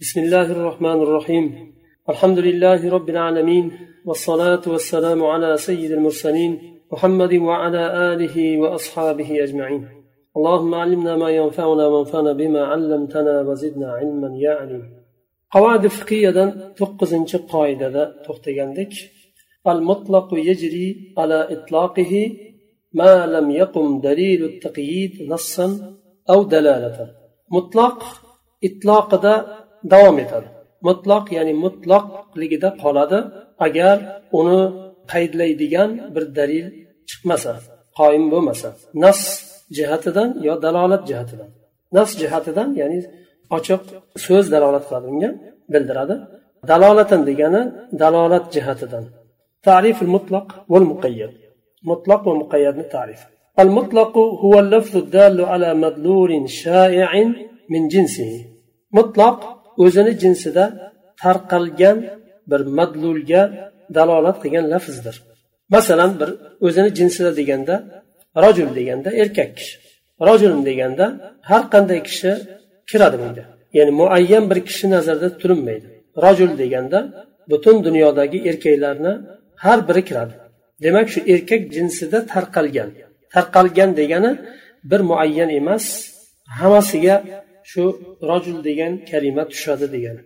بسم الله الرحمن الرحيم الحمد لله رب العالمين والصلاة والسلام على سيد المرسلين محمد وعلى آله وأصحابه أجمعين اللهم علمنا ما ينفعنا وانفعنا بما علمتنا وزدنا علما يا عليم قواعد فقهية تقز قاعدة تختيجندك المطلق يجري على إطلاقه ما لم يقم دليل التقييد نصا أو دلالة مطلق إطلاق دا davom etadi mutloq ya'ni mutloqligida qoladi agar uni qaydlaydigan bir dalil chiqmasa qoyim bo'lmasa nas jihatidan yo dalolat jihatidan nas jihatidan ya'ni ochiq so'z dalolat qiladi unga bildiradi dalolatan degani dalolat jihatidan تعريف المطلق والمقيد مطلق ومقيد تعريف المطلق هو اللفظ الدال على مدلول شائع من جنسه مطلق o'zini jinsida tarqalgan bir madlulga dalolat qilgan lafzdir. Masalan bir o'zini jinsida deganda rojul deganda erkak kishi rojulim deganda har qanday kishi kiradi bunga ya'ni muayyan bir kishi nazarda tutilmaydi. Rojul deganda butun dunyodagi erkaklarni har biri kiradi. Demak shu erkak jinsida tarqalgan tarqalgan degani bir muayyan emas hammasiga shu rojul degan kalima tushadi degani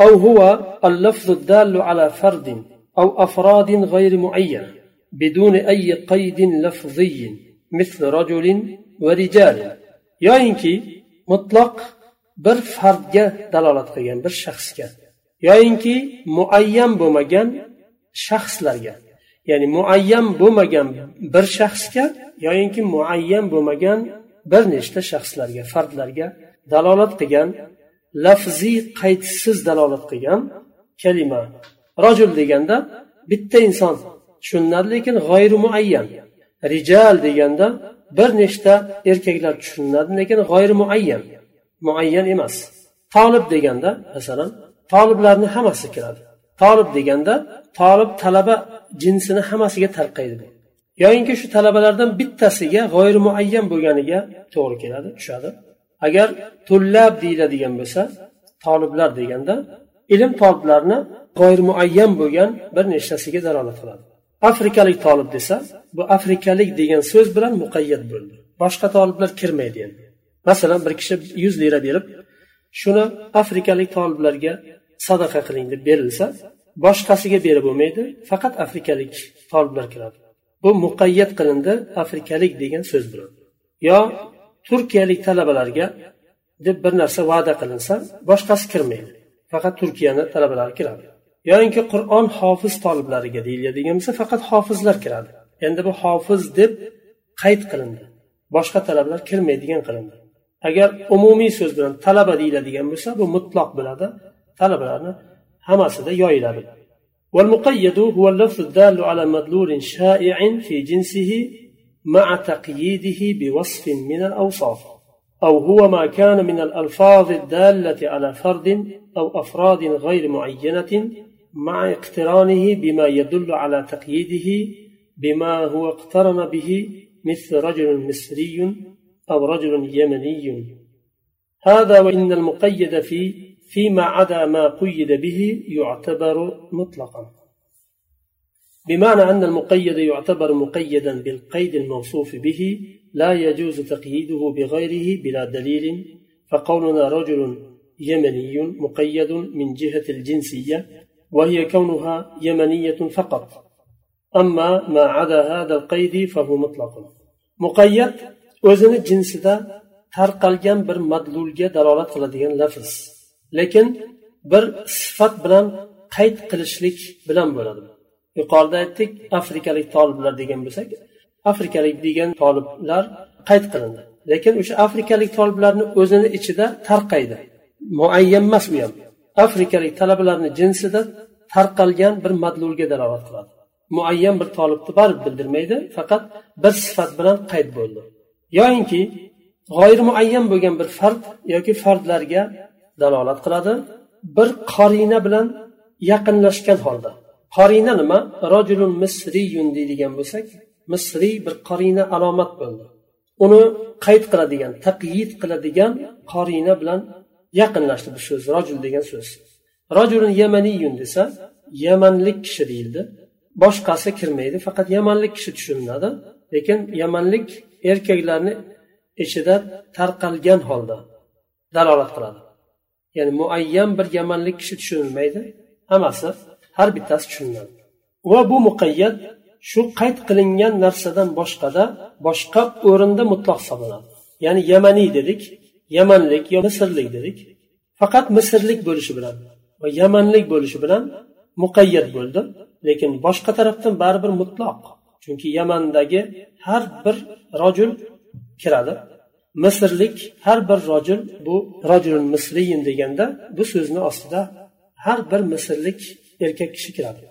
أو هو اللفظ الدال على فرد أو أفراد غير معين بدون أي قيد لفظي مثل رجل ورجال yoyinki mutlaq bir fardga dalolat qilgan bir shaxsga yoyinki muayyan bo'lmagan shaxslarga ya'ni muayyan bo'lmagan bir shaxsga yoyinki muayyan bo'lmagan bir nechta shaxslarga fardlarga dalolat qilgan lafziy qaydsiz dalolat qilgan kalima. Rojul deganda bitta inson tushuniladi lekin g'oyri muayyan rijal deganda bir nechta erkaklar tushuniladi lekin g'oyri muayyan muayyan emas. Tolib deganda masalan toliblarni hammasi kiradi. Tolib deganda tolib talaba jinsini hammasiga tarqaydi yoyinki shu talabalardan bittasiga g'oyri muayyan bo'lganiga to'g'ri keladi tushadi. Agar tullab deyiladigan bo'lsa toliblar deganda ilm toliblarni g'oyir muayyan bo'lgan bir nechtasiga dalolat qiladi. Afrikalik tolib desa bu afrikalik degan so'z bilan muqayyat bo'ldi. Boshqa toliblar kirmaydi endi. Masalan bir kishi yuz lira berib shuni afrikalik toliblarga sadaqa qiling deb berilsa boshqasiga berib bo'lmaydi faqat afrikalik toliblar kiradi. Bu muqayyat qilindi afrikalik degan so'z bilan. Yo turkiyalik talabalarga deb bir narsa va'da qilinsa boshqasi kirmaydi faqat turkiyani talabalari kiradi yoyinki qur'on hofiz toliblariga deyiladigan bo'lsa faqat hofizlar kiradi endi bu hofiz deb qayd qilindi boshqa talabalar kirmaydigan qilindi agar umumiy so'z bilan talaba deyiladigan bo'lsa bu mutloq bo'ladi talabalarni hammasida yoyiladi والمقيد هو اللفظ الدال على مدلول شائع في جنسه مع تقييده بوصف من الأوصاف أو هو ما كان من الألفاظ الدالة على فرد أو أفراد غير معينة مع اقترانه بما يدل على تقييده بما هو اقترن به مثل رجل مصري أو رجل يمني. هذا وإن المقيد في فيما عدا ما قيد به يعتبر مطلقا. بمعنى أن المقيد يعتبر مقيدا بالقيد الموصوف به لا يجوز تقييده بغيره بلا دليل فقولنا رجل يمني مقيد من جهة الجنسية وهي كونها يمنية فقط. أما ما عدا هذا القيد فهو مطلق. مقيد o'zini jinsida tarqalgan bir madlulga dalolat qiladigan lafz lekin bir sifat bilan qayd qilishlik bilan bo'ladi yuqorida aytdik afrikalik toliblar degan bo'lsak afrikalik degan toliblar qayd qilindi. Lekin o'sha afrikalik toliblarni o'zini ichida tarqaydi. Muayyan emas u ham. Afrikalik talabalarni jinsida tarqalgan bir madlulga dalolat qiladi. Muayyan bir tolibni baribir bildirmaydi faqat bir sifat bilan qayd bo'ldi. Yoyinki g'oyir muayyan bo'lgan bir fard yoki fardlarga dalolat qiladi bir qorina bilan yaqinlashgan holda. Qorina nima? Rojulun misriyun deydigan bo'lsak misriy bir qorina alomat bo'ldi. Uni qayd qiladigan taqyid qiladigan qorina bilan yaqinlashdi bu so'z rojul degan so'z. Rojulun yamaniyun desa yamanlik kishi deyildi. Boshqasi kirmaydi faqat yamanlik kishi tushuniladi. Lekin yamanlik erkaklarni ichida tarqalgan holda dalolat qiladi. Ya'ni muayyan bir yamanlik kishi tushunilmaydi. Hammasi har bittasi shundan. Va bu muqayyat shu qayd qilingan narsadan boshqada boshqa o'rinda mutloq hisoblanadi. Ya'ni yamaniy dedik yamanlik yo misrlik dedik. Faqat misrlik bo'lishi bilan va yamanlik bo'lishi bilan muqayyat bo'ldi lekin boshqa tarafdan baribir mutloq chunki yamandagi har bir rojul kiradi. Misrlik har bir rojul bu rojul misriyin deganda bu so'zni ostida har bir misrlik erkak kishi kiradi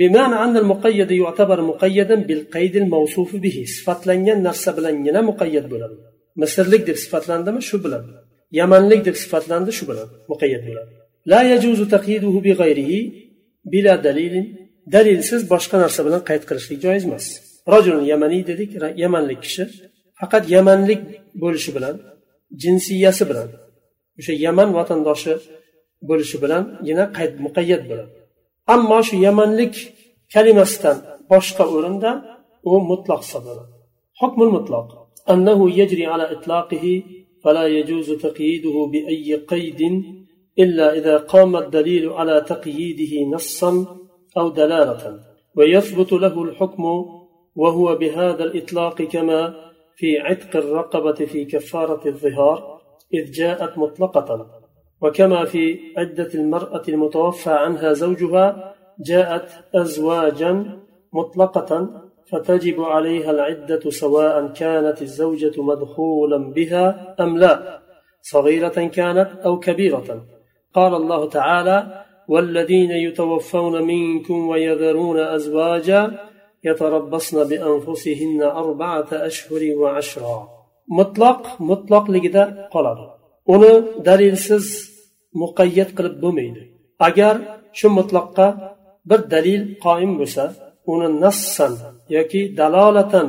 بمعنى أن المقيد يعتبر مقيدا بالقيد الموصوف به sifatlangan narsa bilangina muqayyat bo'ladi misrlik deb sifatlandimi shu bilan yamanlik deb sifatlandi shu bilan muqayyat bo'ladi لا يجوز تقييده بغيره بلا دليل dalilsiz boshqa narsa bilan qayd qilishlik joiz emas rojul yamaniy dedik yamanlik kishi faqat yamanlik bo'lishi bilan jinsiyasi bilan o'sha yaman vatandoshi bo'lishi bilangina qayd muqayyat bo'ladi Ammo shu yamanlik kalimasidan boshqa o'rinda u mutloq hisoblanadi hukmul mutloq أنه يجري على إطلاقه فلا يجوز تقييده بأي قيد إلا إذا قام الدليل على تقييده نصا أو دلالة ويثبت له الحكم وهو بهذا الإطلاق كما في عتق الرقبة في كفارة الظهار إذ جاءت مطلقة وكما في عدة المرأة المتوفى عنها زوجها جاءت أزواجا مطلقة فتجب عليها العدة سواء كانت الزوجة مدخولا بها أم لا صغيرة كانت أو كبيرة. قال الله تعالى والذين يتوفون منكم ويذرون أزواجا يتربصن بأنفسهن أربعة أشهر وعشرا. مطلق مطلق لقد قال. uni dalilsiz muqayyat qilib bo'lmaydi. Agar shu mutlaqqa bir dalil qoim bo'lsa uni nassan yoki dalolatan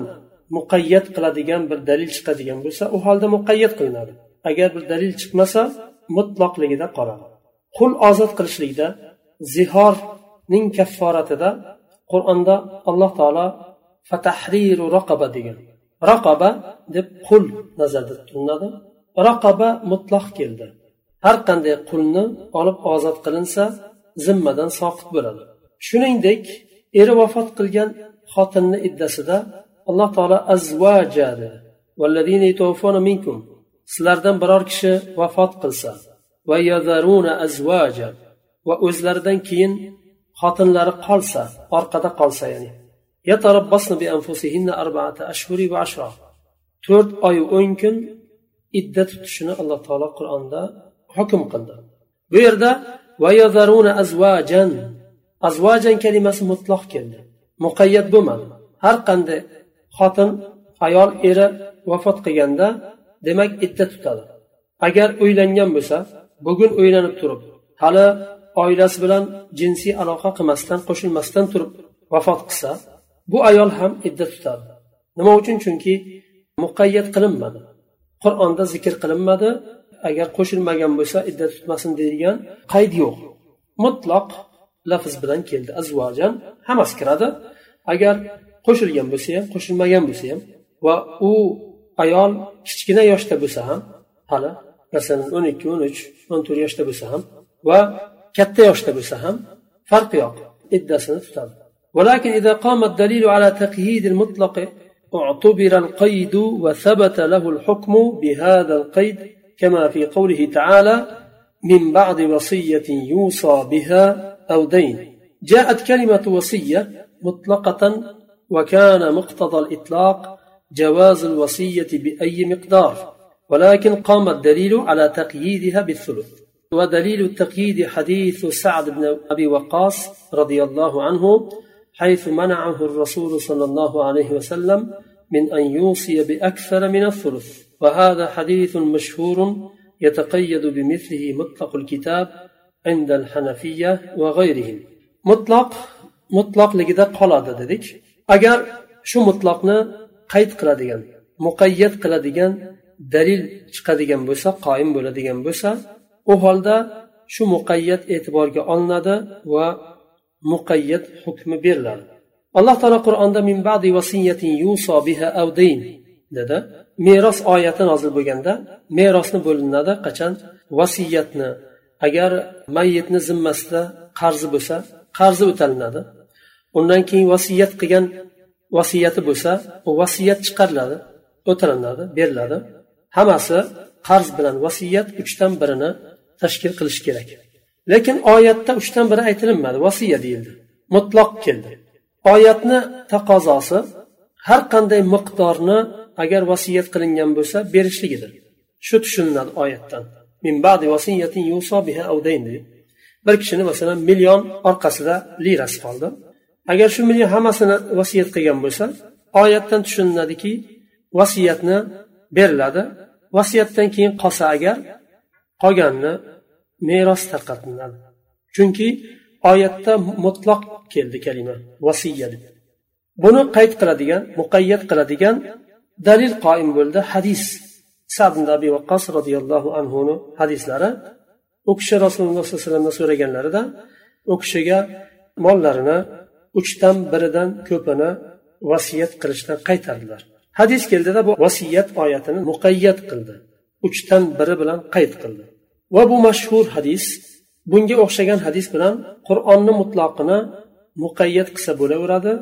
muqayyat qiladigan bir dalil chiqadigan bo'lsa u holda muqayyat qilinadi. Agar bir dalil chiqmasa mutloqligida qoladi. Qul ozod qilishlikda zihorning kafforatida qur'onda alloh taolo fatahriru raqaba degan. Raqaba deb qul nazarda tutiladi. Raqaba mutloq keldi. Har qanday qulni olib ozod qilinsa zimmadan soqit bo'ladi. Shuningdek eri vafot qilgan xotinni iddasida alloh taolo azvaja dedi sizlardan biror kishi vafot qilsa va azvaja va o'zlaridan keyin xotinlari qolsa orqada qolsa ya'ni to'rt oy o'n kun idda tutishini alloh taolo qur'onda hukm qildi. Bu yerda azvajan azvajan kalimasi mutloq keldi. Muqayyat bo'lmadi. Har qanday xotin ayol eri vafot qilganda demak idda tutadi. Agar uylangan bo'lsa bugun uylanib turib hali oilasi bilan jinsiy aloqa qilmasdan qo'shilmasdan turib vafot qilsa bu ayol ham idda tutadi nima uchun? Chunki muqayyat qilinmadi. Qur'onda zikr qilinmadi. agar qo'shilmagan bo'lsa idda tutmasin deydigan qayd yo'q mutloq lafz bilan keldi azvojan hammasi kiradi agar qo'shilgan bo'lsa ham qo'shilmagan bo'lsa ham va u ayol kichkina yoshda bo'lsa ham hali masalan o'n ikki o'n uch o'n to'rt yoshda bo'lsa ham va katta yoshda bo'lsa ham farqi yo'q iddasini tutadi ولكن إذا قام الدليل على تقييد المطلق اعتبر القيد وثبت له الحكم بهذا القيد كما في قوله تعالى من بعد وصية يوصى بها أو دين. جاءت كلمة وصية مطلقة وكان مقتضى الإطلاق جواز الوصية بأي مقدار ولكن قام الدليل على تقييدها بالثلث. ودليل التقييد حديث سعد بن أبي وقاص رضي الله عنه حيث منعه الرسول صلى الله عليه وسلم من أن يوصي بأكثر من الثلث وهذا حديث مشهور يتقيد بمثله مطلق الكتاب عند الحنفية وغيرهم مطلق مطلق لقد قال dedik agar shu mutlaqni qayd qiladigan muqayyat qiladigan dalil chiqadigan bo'lsa qoyim bo'ladigan bo'lsa u holda shu muqayyat e'tiborga olinadi va muqayyat hukmi beriladi Alloh taolo qur'onda min ba'di vasiyatin yuso biha avdayn dedi. Meros oyati nozil bo'lganda merosni bo'linadi qachon? Vasiyatni agar mayyitni zimmasida qarzi bo'lsa qarzi o'talinadi. Undan keyin vasiyat qilgan vasiyati bo'lsa u vasiyat chiqariladi o'talinadi beriladi. Hammasi qarz bilan vasiyat uchdan birini tashkil qilish kerak. Lekin oyatda uchdan biri aytilinmadi vasiya deyildi. Mutloq keldi. Oyatni taqozosi har qanday miqdorni agar vasiyat qilingan bo'lsa berishligidir. Shu tushuniladi oyatdan. Bir kishini masalan million orqasida lirasi qoldi. Agar shu million hammasini vasiyat qilgan bo'lsa oyatdan tushuniladiki vasiyatni beriladi. Vasiyatdan keyin qolsa agar qolganini meros tarqatiladi chunki oyatda mutloq keldi kalima vasiya deb. Buni qayd qiladigan muqayyat qiladigan dalil qoim bo'ldi. Hadis sabn abi vaqqos roziyallohu anhuni hadislari. U kishi rasululloh sollallohu alayhi vasallamdan so'raganlarida u kishiga mollarini uchdan biridan ko'pini vasiyat qilishdan qaytardilar. Hadis keldida bu vasiyat oyatini muqayyat qildi uchdan biri bilan qayd qildi. Va bu mashhur hadis bunga o'xshagan hadis bilan qur'onni mutloqini muqayyat qilsa bo'laveradi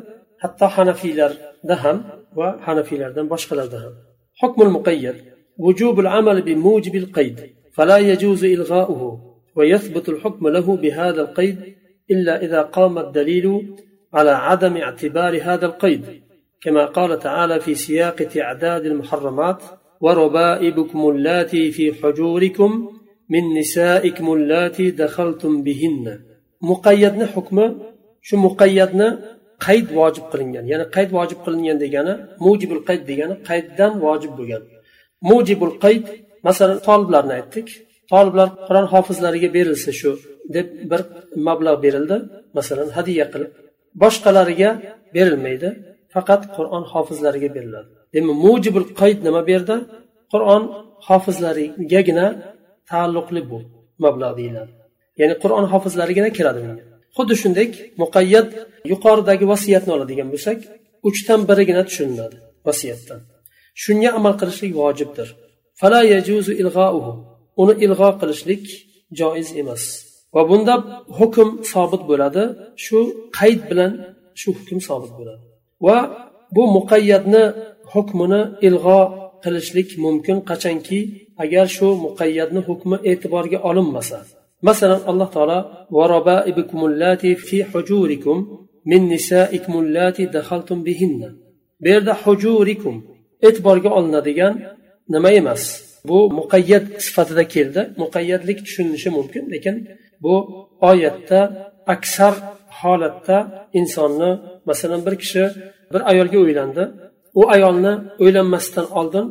hatto hanafiylarda ham va hanafiylardan boshqalarda ham hukmul muqayyat وجوب العمل بموجب القيد فلا يجوز إلغاؤه ويثبت الحكم له بهذا القيد إلا إذا قام الدليل على عدم اعتبار هذا القيد كما قال تعالى في سياق تعداد المحرمات وربائبكم اللاتي في حجوركم من نسائكم اللاتي دخلتم بهن muqayyadni hukmi shu muqayyatni qayd vojib qilingan ya'ni qayd vojib qilingan degani mujibul qayd degani qayddan vojib bo'lgan. Mujibul qayd masalan toliblarni aytdik. Toliblar qur'on hofizlariga berilsa shu deb bir mablag' berildi. Masalan hadya qilib boshqalariga berilmaydi faqat qur'on hofizlariga beriladi. Demak mujibul qayd nima bu yerda qur'on hofizlarigagina taalluqli bu mablag' deyiladi. Ya'ni qur'on hofizlarigina kiradi bunga. Xuddi shunday muqayyat yuqoridagi vasiyatni oladigan bo'lsak uchdan birigina tushuniladi vasiyatdan. Shunga amal qilishlik vojibdir. Uni ilg'o qilishlik joiz emas. Va bunda hukm sobit bo'ladi. Shu qayd bilan shu hukm sobit bo'ladi. Va bu muqayyatni hukmini ilg'o qilishlik mumkin qachonki agar shu muqayyatni hukmi e'tiborga olinmasa. Masalan alloh taolo fi hujurikum min nisaikum allati dakhaltum bihinna. Bu yerda hujurikum e'tiborga olinadigan nima emas. Bu muqayyat sifatida keldi. Muqayyatlik tushunilishi mumkin lekin bu oyatda aksar holatda insonni masalan bir kishi bir ayolga uylandi. U ayolni uylanmasdan oldin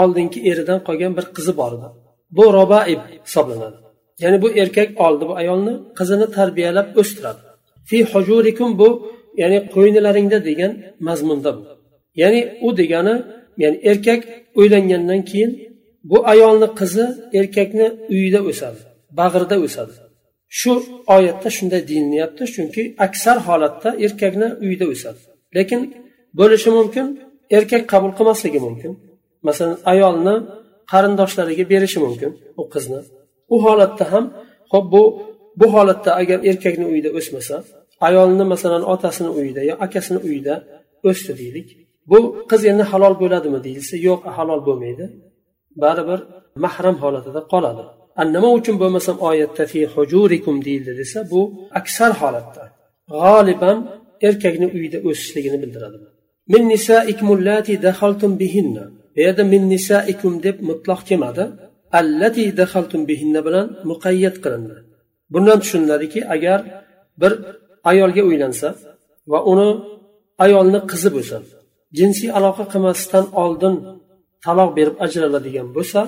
oldingi eridan qolgan bir qizi bor edi. Bu robaib hisoblanadi. Ya'ni bu erkak oldi bu ayolni qizini tarbiyalab o'stiradi. Fi hujurikum bu ya'ni qo'ynilaringda degan mazmunda bu. Ya'ni u degani ya'ni erkak uylangandan keyin bu ayolni qizi erkakni uyida o'sadi bag'rida o'sadi. Shu oyatda shunday deyilyapti chunki aksar holatda erkakni uyida o'sadi. Lekin bo'lishi mumkin erkak qabul qilmasligi mumkin. Masalan ayolni qarindoshlariga berishi mumkin u qizni. U holatda ham ho'p bu bu holatda agar erkakni uyida o'smasa ayolni masalan otasini uyida yo akasini uyida o'sdi deylik bu qiz endi halol bo'ladimi deyilsa yo'q halol bo'lmaydi. Baribir mahram holatida qoladi. Nima uchun bo'lmasam oyatda fi hujurikum deyildi desa bu aksar holatda g'oliban erkakni uyida o'sishligini bildiradi. Min nisaikum allati dakhaltum bihinna. Bu yerda min nisaikum deb mutloq kelmadi. Allati dahaltum bihinna bilan muqayyat qilindi bundan tushuniladiki agar bir ayolga uylansa va uni ayolni qizi bo'lsa jinsiy aloqa qilmasdan oldin taloq berib ajraladigan bo'lsa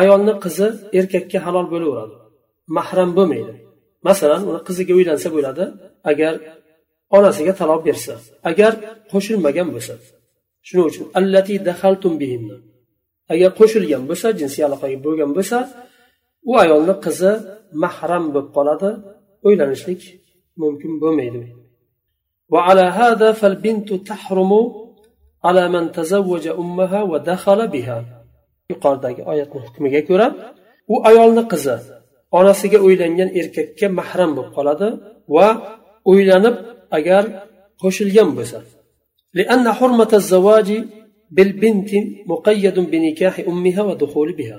ayolni qizi erkakka halol bo'laveradi. Mahram bo'lmaydi. Masalan uni qiziga uylansa bo'ladi agar onasiga taloq bersa agar qo'shilmagan bo'lsa. Shuning uchun allati dahaltum bihinna. agar qo'shilgan bo'lsa jinsiy aloqaga bo'lgan bo'lsa u ayolni qizi mahram bo'lib qoladi uylanishlik mumkin bo'lmaydi وعلى هذا فالبنت تحرم على من تزوج أمها ودخل بها yuqoridagi oyatni hukmiga ko'ra u ayolni qizi onasiga uylangan erkakka mahram bo'lib qoladi va uylanib agar qo'shilgan bo'lsa لأن حرمة الزواج بالبنت مقيد بنكاح أمها ودخول بها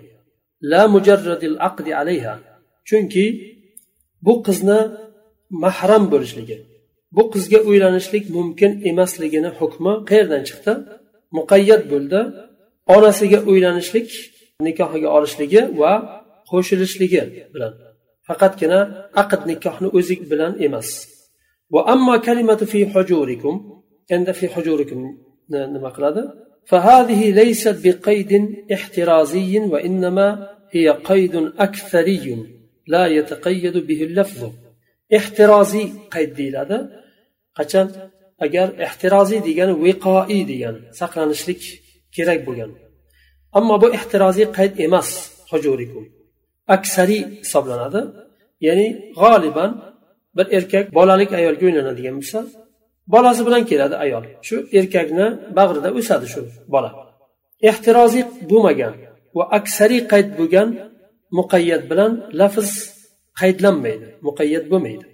لا مجرد العقد عليها chunki bu qizni mahram bo'lishligi bu qizga uylanishlik mumkin emasligini hukmi qayerdan chiqdi muqayyat bo'ldi onasiga uylanishlik nikohiga olishligi va qo'shilishligi bilan faqatgina aqd nikohni o'zi bilan emas va ammo kalimatu fi hujurikum endi fi hujurikum nima qiladi فهذه ليست بقيد احترازي وإنما هي قيد أكثري لا يتقيد به اللفظ احترازي قيد deyiladi qachon agar ehtiroziy degani viqoiy degani saqlanishlik kerak bo'lgan ammo bu ehtiroziy qayd emas hujurikum aksariy hisoblanadi ya'ni g'oliban bir erkak bolalik ayolga uylanadigan bo'lsa bolasi bilan keladi ayol shu erkakni bag'rida o'sadi shu bola ehtiroziy bo'lmagan va aksariy qayd bo'lgan muqayyat bilan lafz qaydlanmaydi muqayyat bo'lmaydi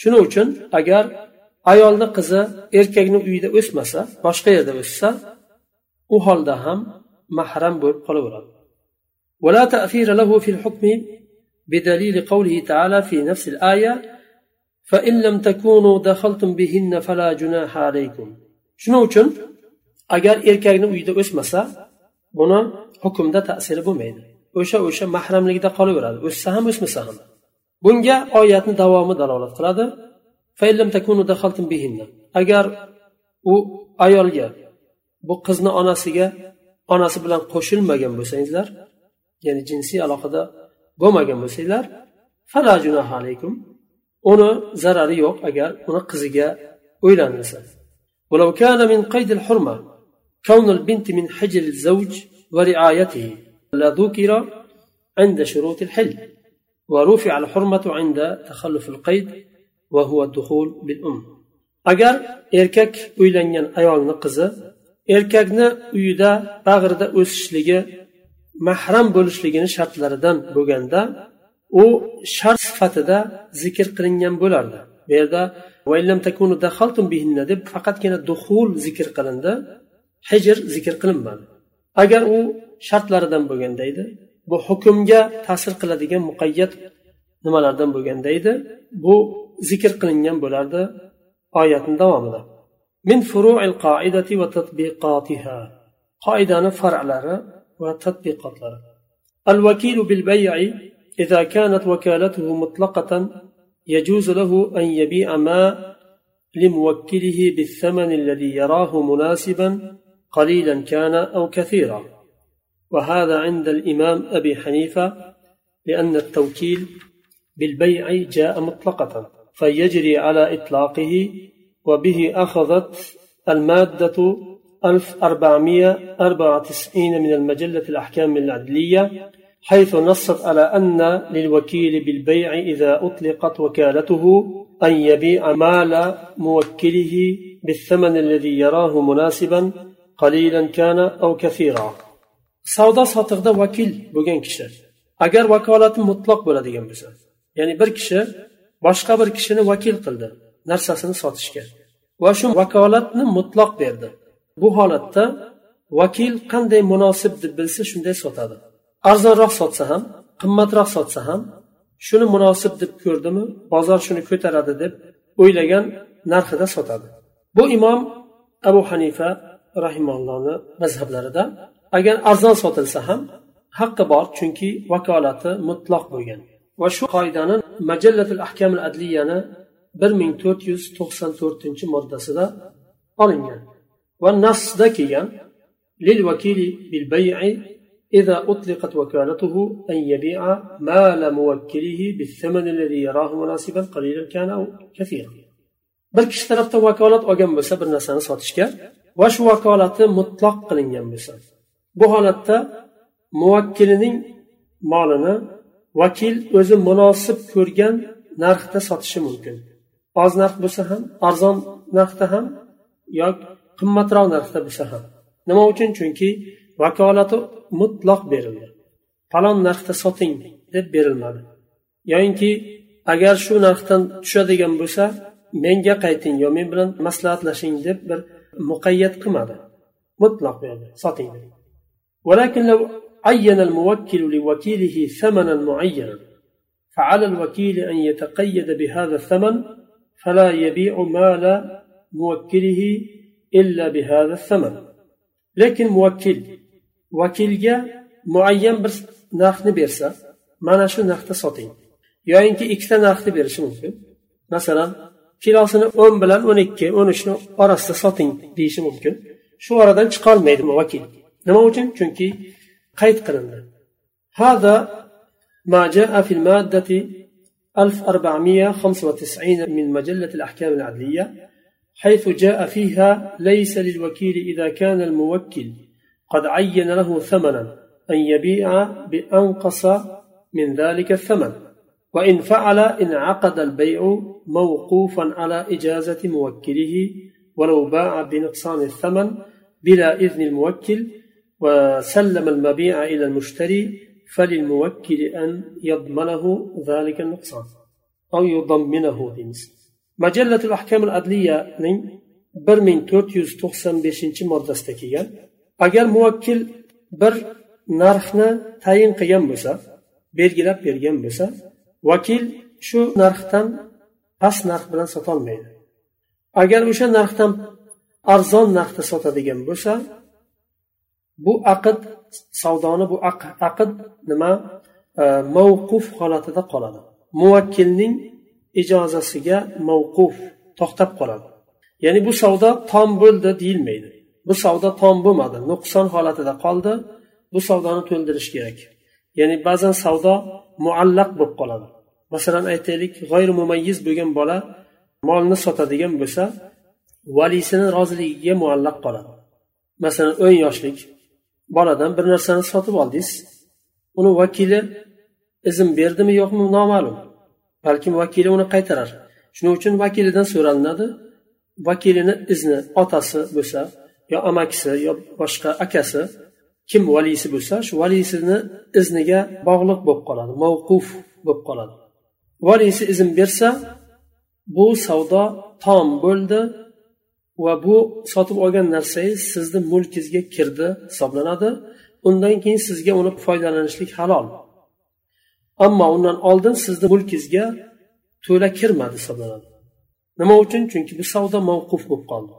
shuning uchun agar ayolni qizi erkakni uyida o'smasa boshqa yerda o'ssa u holda ham mahram bo'lib qolaveradi ولا تأثير له في الحكم بدليل قوله تعالى في نفس الآية فإن لم تكونوا دخلتم بهن فلا جناح عليكم shuning uchun agar erkakni uyida o'smasa buni hukmda ta'siri bo'lmaydi o'sha o'sha mahramligida qolaveradi o'ssa ham o'smasa ham bunga oyatni davomi dalolat qiladi agar u ayolga bu qizni onasiga onasi bilan qo'shilmagan bo'lsangizlar ya'ni jinsiy aloqada bo'lmagan bo'lsanglar alaykum uni zarari yo'q agar uni qiziga uylanilsa ولو كان من قيد الحرمة كون البنت من حجر الزوج ورعايته لذكر عند شروط الحل ورفع الحرمة عند تخلف القيد وهو الدخول بالأم agar erkak uylangan ayolni qizi erkakni uyida bag'rida o'sishligi mahram bo'lishligini shartlaridan bo'lganda u shart sifatida zikr qilingan bo'lardi. Bu yerda deb faqatgina duhul zikr qilindi hijr zikr qilinmadi. Agar u shartlaridan bo'lganda edi bu hukmga ta'sir qiladigan muqayyat nimalardan bo'lganda edi bu zikr qilingan bo'lardi oyatni davomida. Min furuil qoidati va tatbiqotiha qoidani far'lari va tatbiqotlari. Al vakilu bil bay'i إذا كانت وكالته مطلقة يجوز له أن يبيع ما لموكله بالثمن الذي يراه مناسبا قليلا كان أو كثيرا. وهذا عند الإمام أبي حنيفة لأن التوكيل بالبيع جاء مطلقة فيجري على إطلاقه وبه أخذت المادة 1494 من المجلة الأحكام العدلية حيث نصت على أن للوكيل بالبيع إذا أطلقت وكالته أن يبيع مال موكله بالثمن الذي يراه مناسبا قليلا كان أو كثيرا savdo sotiqda vakil bo'lgan kishi agar vakolati mutloq bo'ladigan bo'lsa ya'ni bir kishi boshqa bir kishini vakil qildi narsasini sotishga va shu vakolatni mutloq berdi bu holatda vakil qanday munosib deb bilsa shunday sotadi arzonroq sotsa ham qimmatroq sotsa ham shuni munosib deb ko'rdimi bozor shuni ko'taradi deb o'ylagan narxida sotadi. Bu imom abu hanifa rahimallohni mazhablarida agar arzon sotilsa ham haqqi bor chunki vakolati mutloq bo'lgan. Va shu qoidani majallatul ahkamul adliyani bir ming to'rt yuz to'qson to'rtinchi moddasida olingan. Va nasda kelgan lil vakili bil bay'i إذا أطلقت وكالته أن يبيع مال موكله بالثمن الذي يراه مناسبا قليلا كان أو كثيرا bir kishi tarafdan vakolat olgan bo'lsa bir narsani sotishga va shu vakolati mutloq qilingan bo'lsa bu holatda muvakkilining molini vakil o'zi munosib ko'rgan narxda sotishi mumkin oz narx bo'lsa ham arzon narxda ham yoki qimmatroq narxda bo'lsa ham nima uchun chunki vakolati mutloq berildi falon narxda soting deb berilmadi yoyinki agar shu narxdan tushadigan bo'lsa menga qayting yo men bilan maslahatlashing deb bir muqayyat qilmadi mutloq berdi soting ولكن لو عين الموكل لوكيله ثمنا معينا فعلى الوكيل أن يتقيد بهذا الثمن فلا يبيع مال موكله إلا بهذا الثمن لكن موكل وكيلga muayyan bir narxni bersa mana shu narxda soting yoyinki ikkita narxni berishi mumkin masalan kilosini o'n bilan o'n ikki o'n uchni orasida soting deyishi mumkin shu oradan chiqolmaydi vakil nima uchun chunki qayd qilindi هذا ما جاء في المادة 1495 من مجلة الأحكام العدلية حيث جاء فيها ليس للوكيل إذا كان الموكل قد عين له ثمنا أن يبيع بأنقص من ذلك الثمن. وإن فعل انعقد البيع موقوفا على إجازة موكله ولو باع بنقصان الثمن بلا إذن الموكل وسلم المبيع إلى المشتري فللموكل أن يضمنه ذلك النقصان أو يضمنه ديمس مجلة الأحكام to'qson beshinchi moddasida kelgan agar muvakkil bir narxni tayin qilgan bo'lsa belgilab bergan bo'lsa vakil shu narxdan past narx bilan sotolmaydi. Agar o'sha narxdan arzon narxda sotadigan bo'lsa bu aqd savdoni bu aqd nima e, mavquf holatida qoladi. Muvakkilning ijozasiga mavquf to'xtab qoladi. Ya'ni bu savdo tom bo'ldi deyilmaydi. Bu savdo tom bo'lmadi nuqson holatida qoldi. Bu savdoni to'ldirish kerak. Ya'ni ba'zan savdo muallaq bo'lib qoladi. Masalan aytaylik g'oyri mumayyiz bo'lgan bola molni sotadigan bo'lsa valisini roziligiga muallaq qoladi. Masalan o'n yoshlik boladan bir narsani sotib oldingiz. Uni vakili izn berdimi yo'qmi noma'lum. Balkim vakili uni qaytarar. Shuning uchun vakilidan so'ralinadi. Vakilini izni otasi bo'lsa yo amakisi yo boshqa akasi kim valisi bo'lsa shu valisini izniga bog'liq bo'lib qoladi mavquf bo'lib qoladi. Valisi izn bersa bu savdo tom bo'ldi va bu sotib olgan narsangiz sizni mulkingizga kirdi hisoblanadi. Undan keyin sizga uni foydalanishlik halol. Ammo undan oldin sizni mulkingizga to'la kirmadi hisoblanadi. Nima uchun? Chunki bu savdo mavquf bo'lib qoldi.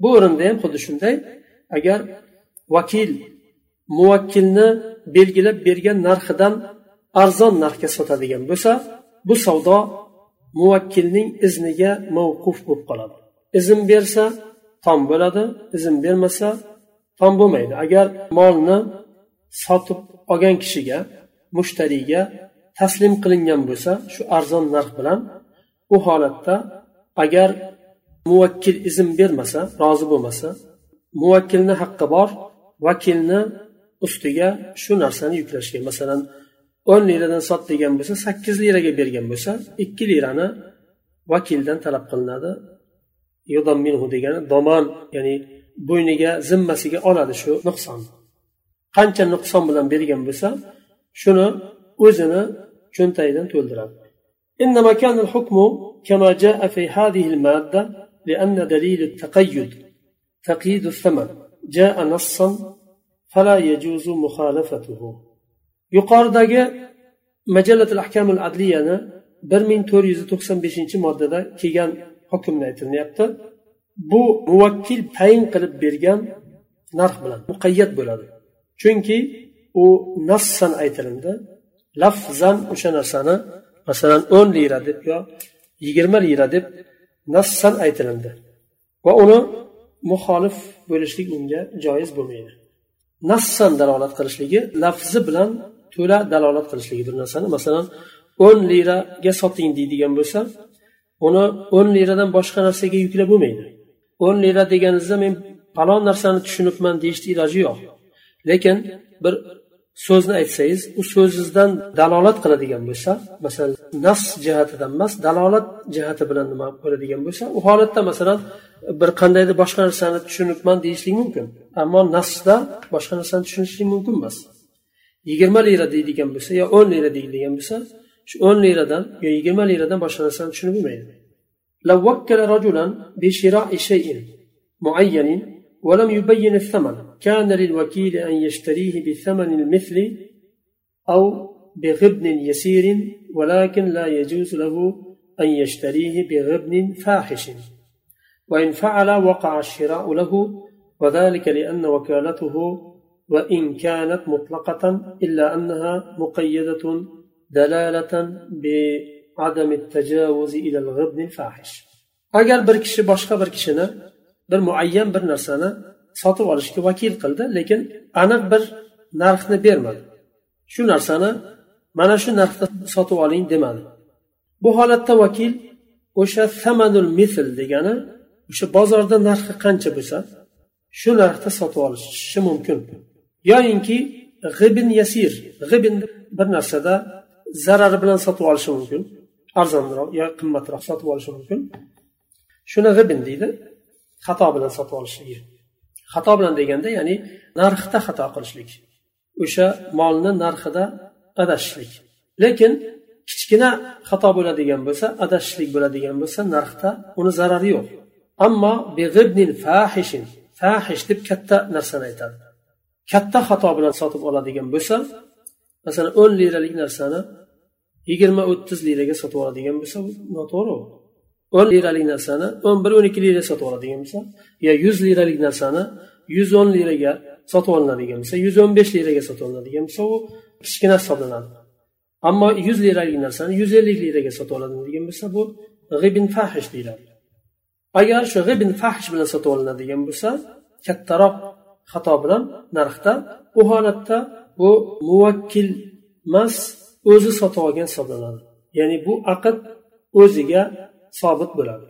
Bu o'rinda ham xuddi shunday. Agar vakil muvakkilni belgilab bergan narxidan arzon narxga sotadigan bo'lsa bu savdo muvakkilning izniga mavquf bo'lib qoladi. Izn bersa tom bo'ladi izn bermasa tom bo'lmaydi. Agar molni sotib olgan kishiga mushtariyga taslim qilingan bo'lsa shu arzon narx bilan u holatda agar muvakkil izn bermasa rozi bo'lmasa muvakkilni haqqi bor vakilni ustiga shu narsani yuklashga masalan o'n liradan sot degan bo'lsa sakkiz liraga bergan bo'lsa ikki lirani vakildan talab qilinadi. Minhu degani domon ya'ni bo'yniga zimmasiga oladi shu nuqson. Qancha nuqson bilan bergan bo'lsa shuni o'zini cho'ntagidan to'ldiradi. إنما كان الحكم كما جاء في هذه المادة لأن دليل التقيد تقييد الثمن جاء نصا فلا يجوز مخالفته yuqoridagi majallatul ahkamul adliyani bir ming to'rt yuz to'qson beshinchi moddada kelgan hukmni aytilyapti bu muvakkil tayin qilib bergan narx bilan muqayyat bo'ladi chunki u nassan aytilindi lafzan o'sha narsani masalan o'n lira deb yo yigirma lira deb nassan aytilindi. Va uni muxolif bo'lishlik unga joiz bo'lmaydi. Nassan dalolat qilishligi lafzi bilan to'la dalolat qilishligi bir narsani. Masalan o'n liraga soting deydigan bo'lsa uni o'n liradan boshqa narsaga yuklab bo'lmaydi. O'n lira deganingizda men falon narsani tushunibman deyishni iloji yo'q. Lekin bir so'zni aytsangiz u so'zingizdan dalolat qiladigan bo'lsa masalan nafs jihatidan emas dalolat jihati bilan nima bo'ladigan bo'lsa u holatda masalan bir qandaydir boshqa narsani tushunibman deyishlik mumkin. Ammo nafsda boshqa narsani tushunishlik mumkin emas. Yigirma lira deydigan bo'lsa yo o'n lira deydigan bo'lsa shu o'n liradan yo yigirma liradan boshqa narsani tushunib bo'lmaydi. ولم يبين الثمن. كان للوكيل أن يشتريه بثمن المثل أو بغبن يسير ولكن لا يجوز له أن يشتريه بغبن فاحش. وإن فعل وقع الشراء له وذلك لأن وكالته وإن كانت مطلقة إلا أنها مقيدة دلالة بعدم التجاوز إلى الغبن الفاحش. agar bir kishi boshqa bir muayyan bir narsani sotib olishga vakil qildi lekin aniq bir narxni bermadi. Shu narsani mana shu narxda sotib oling demadi. Bu holatda vakil o'sha samanul misl degani o'sha bozorda narxi qancha bo'lsa shu narxda sotib olishi mumkin. Yoyinki g'ibin yasir g'ibin bir narsada zarari bilan sotib olishi mumkin arzonroq yo qimmatroq sotib olishi mumkin. Shuni g'ibin deydi. Xato bilan sotib olishligi xato bilan deganda ya'ni narxda xato qilishlik. O'sha molni narxida adashishlik. Lekin kichkina xato bo'ladigan bo'lsa adashishlik bo'ladigan bo'lsa narxda uni zarari yo'q. Ammo fahishin fahish deb katta narsani aytadi. Katta xato bilan sotib oladigan bo'lsa masalan o'n liralik narsani yigirma o'ttiz liraga sotib oladigan bo'lsa noto'g'ri. O'n liralik narsani o'n bir o'n ikki liraga sotib oladigan bo'lsa yo yuz liralik narsani yuz o'n liraga sotib olinadigan bo'lsa yuz o'n besh liraga sotib olinadigan bo'lsa u kichkina hisoblanadi. Ammo yuz liralik narsani yuz ellik liraga sotib olinadigan bo'lsa bu g'ibin fahish deyiladi. Agar shu g'ibin fahish bilan sotib olinadigan bo'lsa kattaroq xato bilan narxda u holatda bu muvakkil emas o'zi sotib olgan hisoblanadi. Ya'ni bu aqd o'ziga sobit bo'ladi.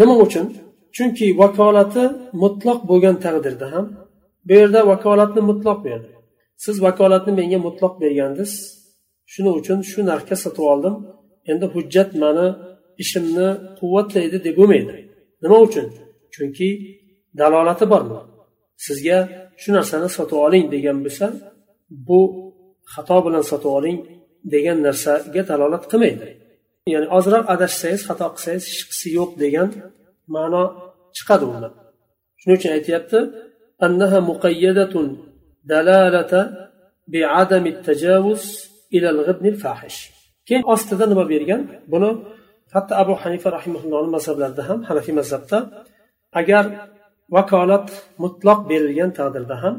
Nima uchun? Chunki vakolati mutloq bo'lgan taqdirda ham bu yerda vakolatni mutloq berdi. Siz vakolatni menga mutloq bergandingiz. Shuning uchun shu narxga sotib oldim. Endi hujjat mani ishimni quvvatlaydi deb bo'lmaydi. Nima uchun? Chunki dalolati bormi? Sizga shu narsani sotib oling degan bo'lsa bu xato bilan sotib oling degan narsaga dalolat qilmaydi. ya'ni ozroq adashsangiz xato qilsangiz hech qisi yo'q degan ma'no chiqadi undan shuning uchun aytyapti أنها مقيدة دلالة بعدم التجاوز إلى الغبن الفاحش keyin ostida nima bergan buni hatto abu hanifa rahimaullohni mazhablarida ham hanafiy mazhabda agar vakolat mutloq berilgan taqdirda ham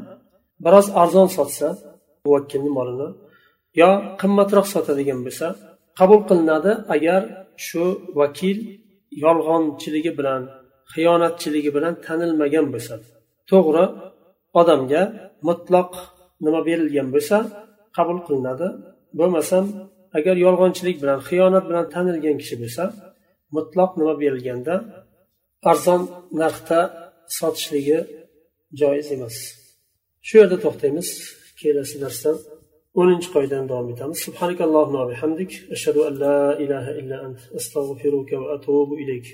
biroz arzon sotsa muvakkilni molini yo qimmatroq sotadigan bo'lsa qabul qilinadi agar shu vakil yolg'onchiligi bilan xiyonatchiligi bilan tanilmagan bo'lsa. To'g'ri odamga mutloq nima berilgan bo'lsa qabul qilinadi. Bo'lmasam agar yolg'onchilik bilan xiyonat bilan tanilgan kishi bo'lsa mutloq nima berilganda arzon narxda sotishligi joiz emas. Shu yerda to'xtaymiz. Kelasi darsda o'ninchi qoidani davom etamiz subhanakallohumma bihamdik ashhadu an la ilaha illa ant astag'firuka va atubu ilayk